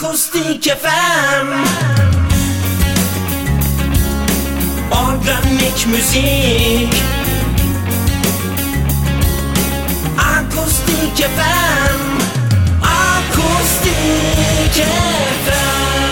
Akustik FM Organik müzik. Akustik FM Akustik FM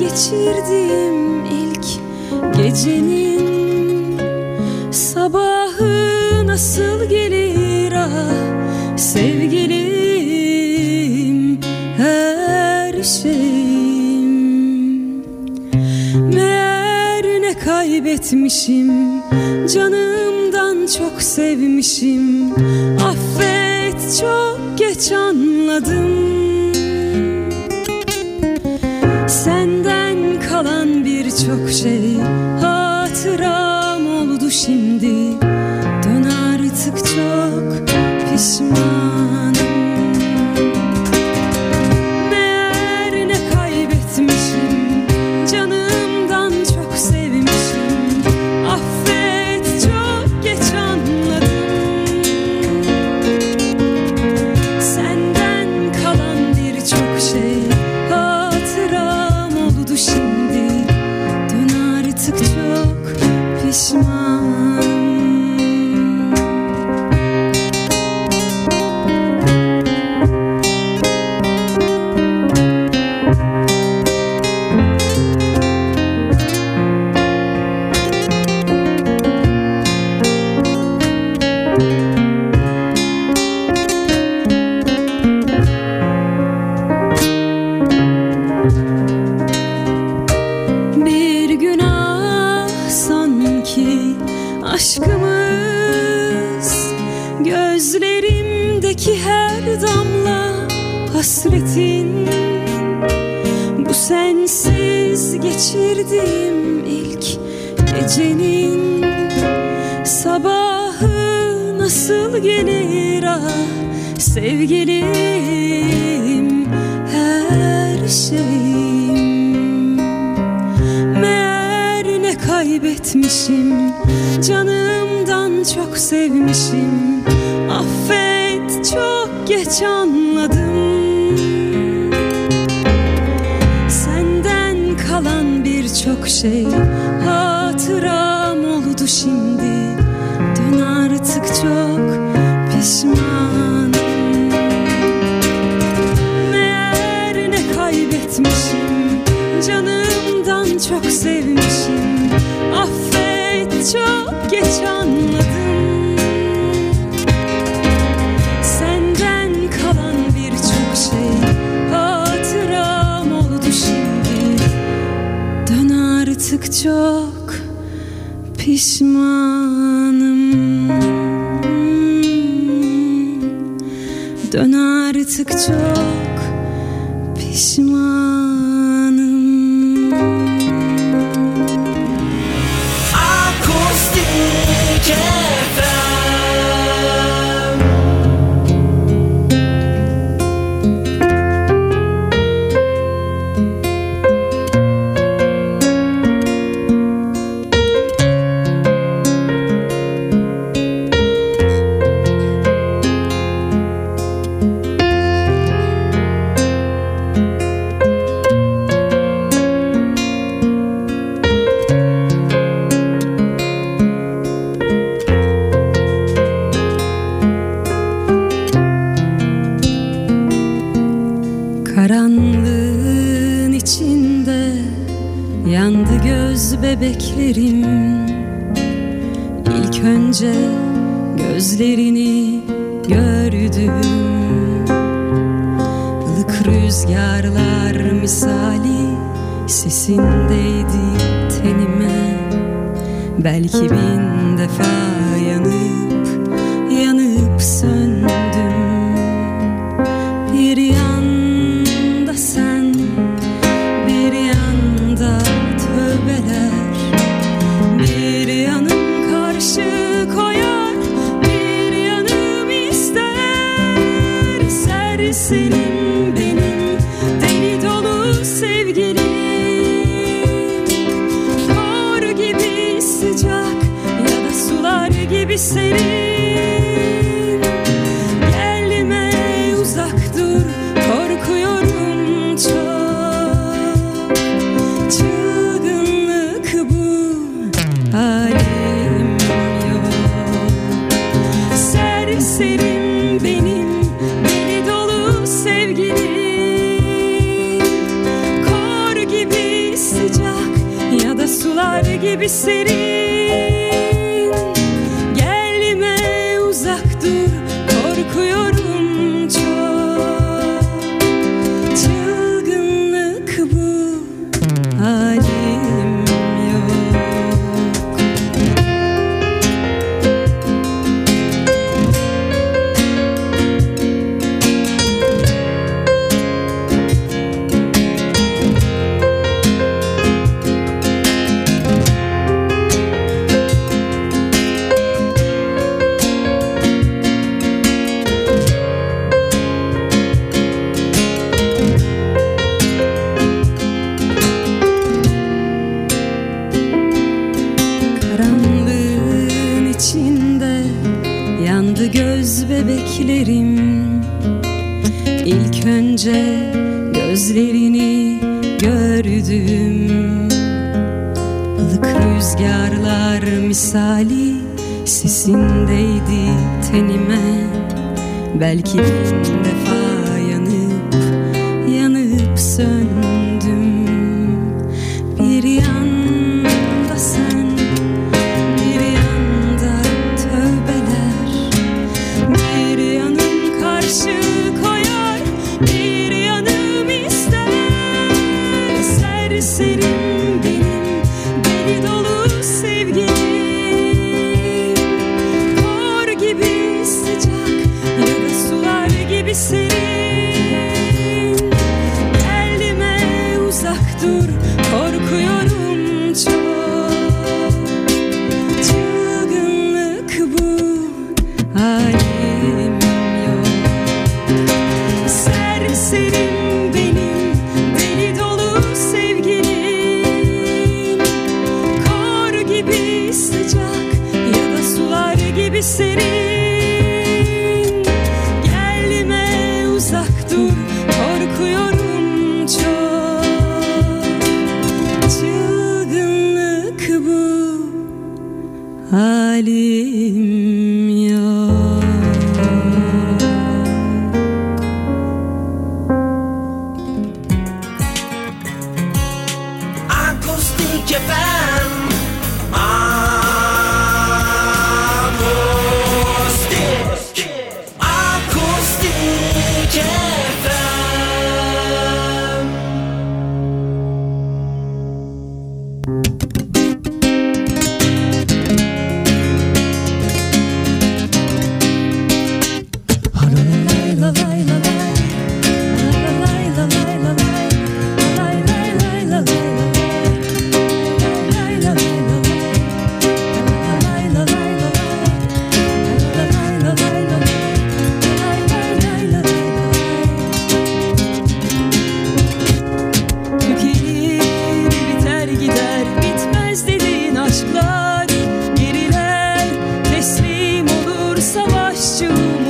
geçirdiğim ilk gecenin Sabahı nasıl gelir ah sevgilim her şeyim. Meğer ne kaybetmişim Canımdan çok sevmişim. Affet çok geç anladım. Senden birçok şey Hatıram oldu şimdi. Dön artık çok pişmanım aşkımız. Gözlerimdeki her damla hasretin. Bu sensiz geçirdiğim ilk gecenin. Sabahı nasıl gelir ah sevgilim? Her şeyim kaybetmişim. Canımdan çok sevmişim. Affet çok geç anladım. Senden kalan birçok şey artık çok pişmanım. Dön artık çok pişmanım Hasretindeydi tenime. Belki bin defa Yandı göz bebeklerim. İlk önce gözlerini gördüm. Ilık rüzgarlar misali sisindeydi tenime. Belki bin defa city. city.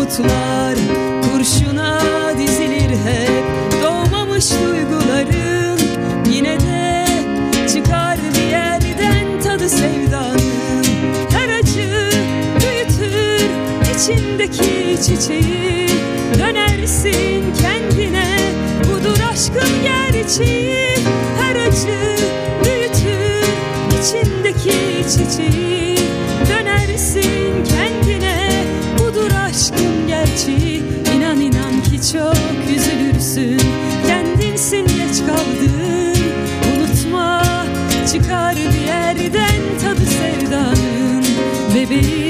umutlar kurşuna dizilir hep. Doğmamış duyguların yine de çıkar bir yerden tadı sevdanın. Her acı büyütür içindeki çiçeği. Dönersin kendine budur aşkın gerçeği. Her acı büyütür içindeki çiçeği. kaldın Unutma çıkar bir yerden tadı sevdanın. Bebeğim.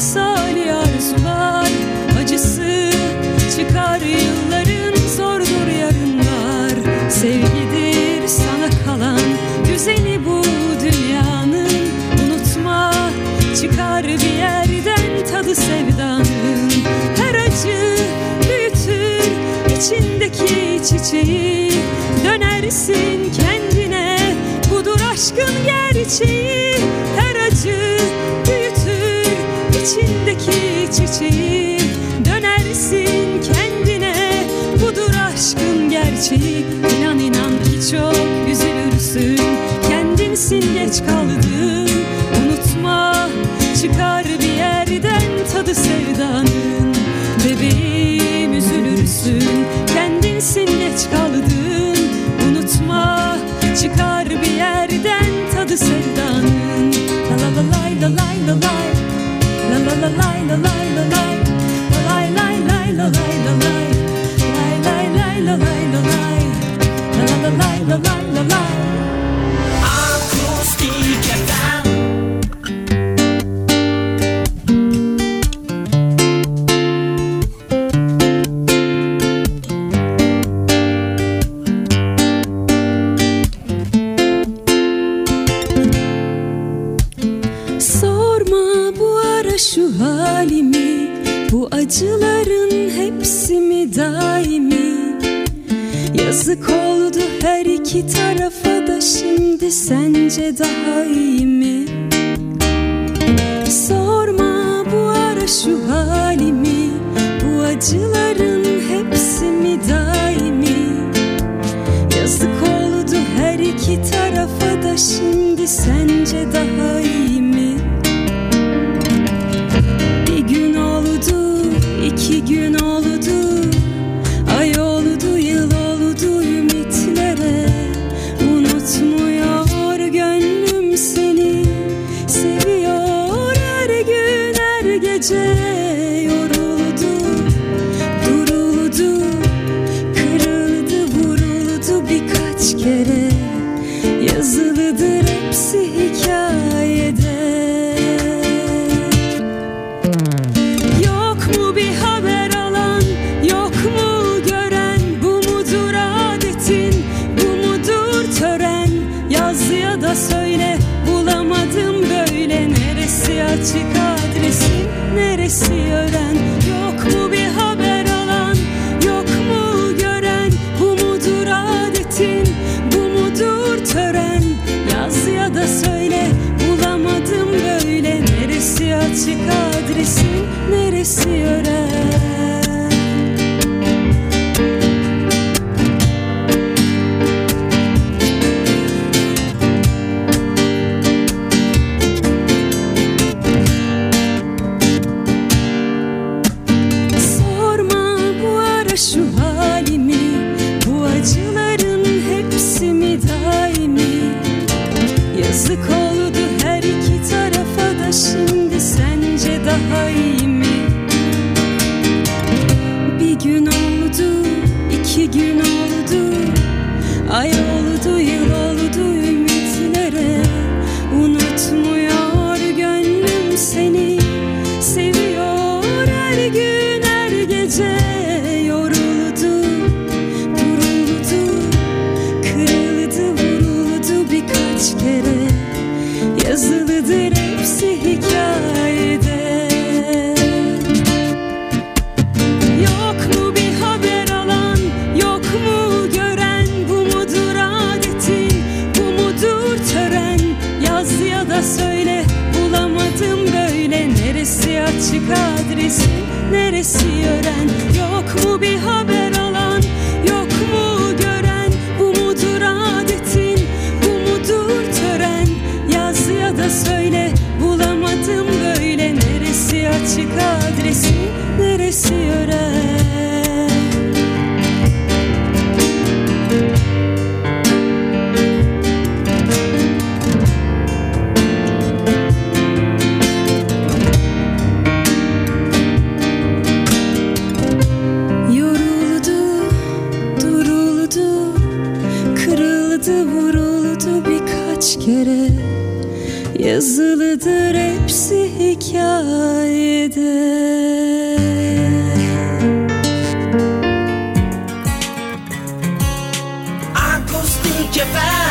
misali arzular Acısı çıkar yılların zordur yarınlar. Sevgidir sana kalan güzeli bu dünyanın. Unutma çıkar bir yerden tadı sevdanın. Her acı büyütür içindeki çiçeği. Dönersin kendine budur aşkın gerçeği. Her acı içindeki çiçeği. 心的三角。to behold. Kere Yazılıdır hepsi hikayede. Akustik FM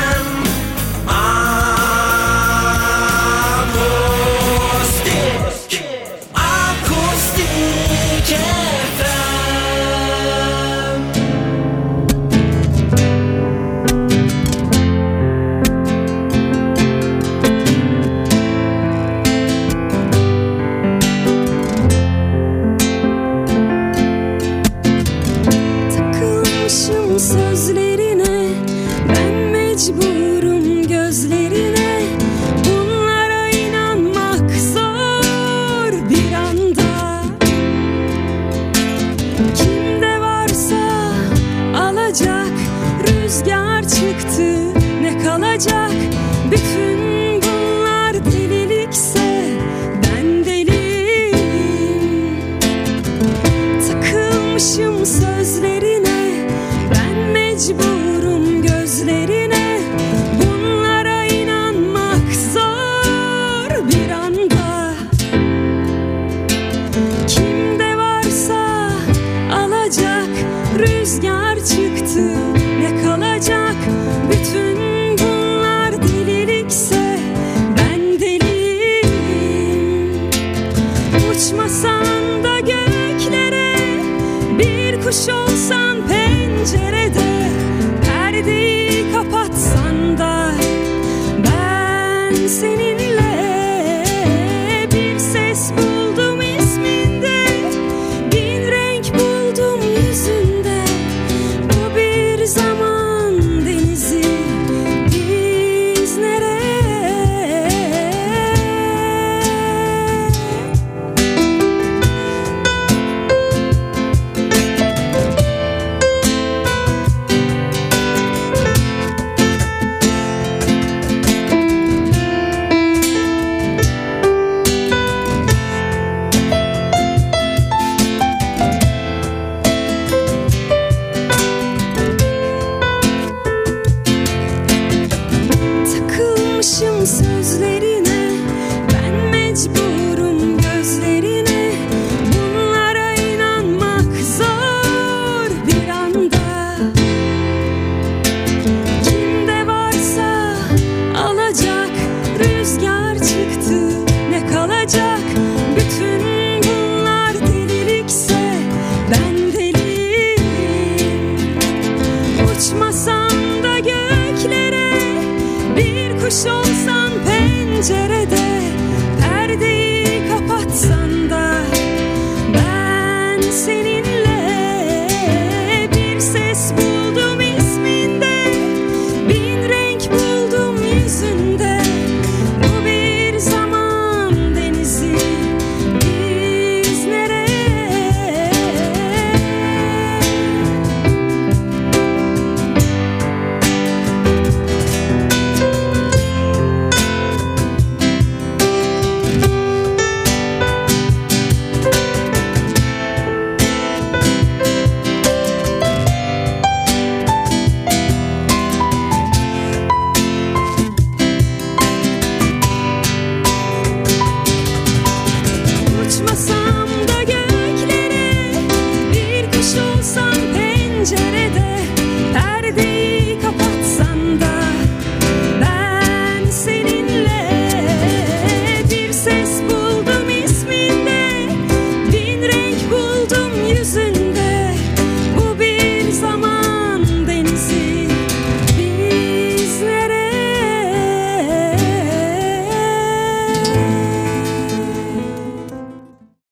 Takılmışım sözlerine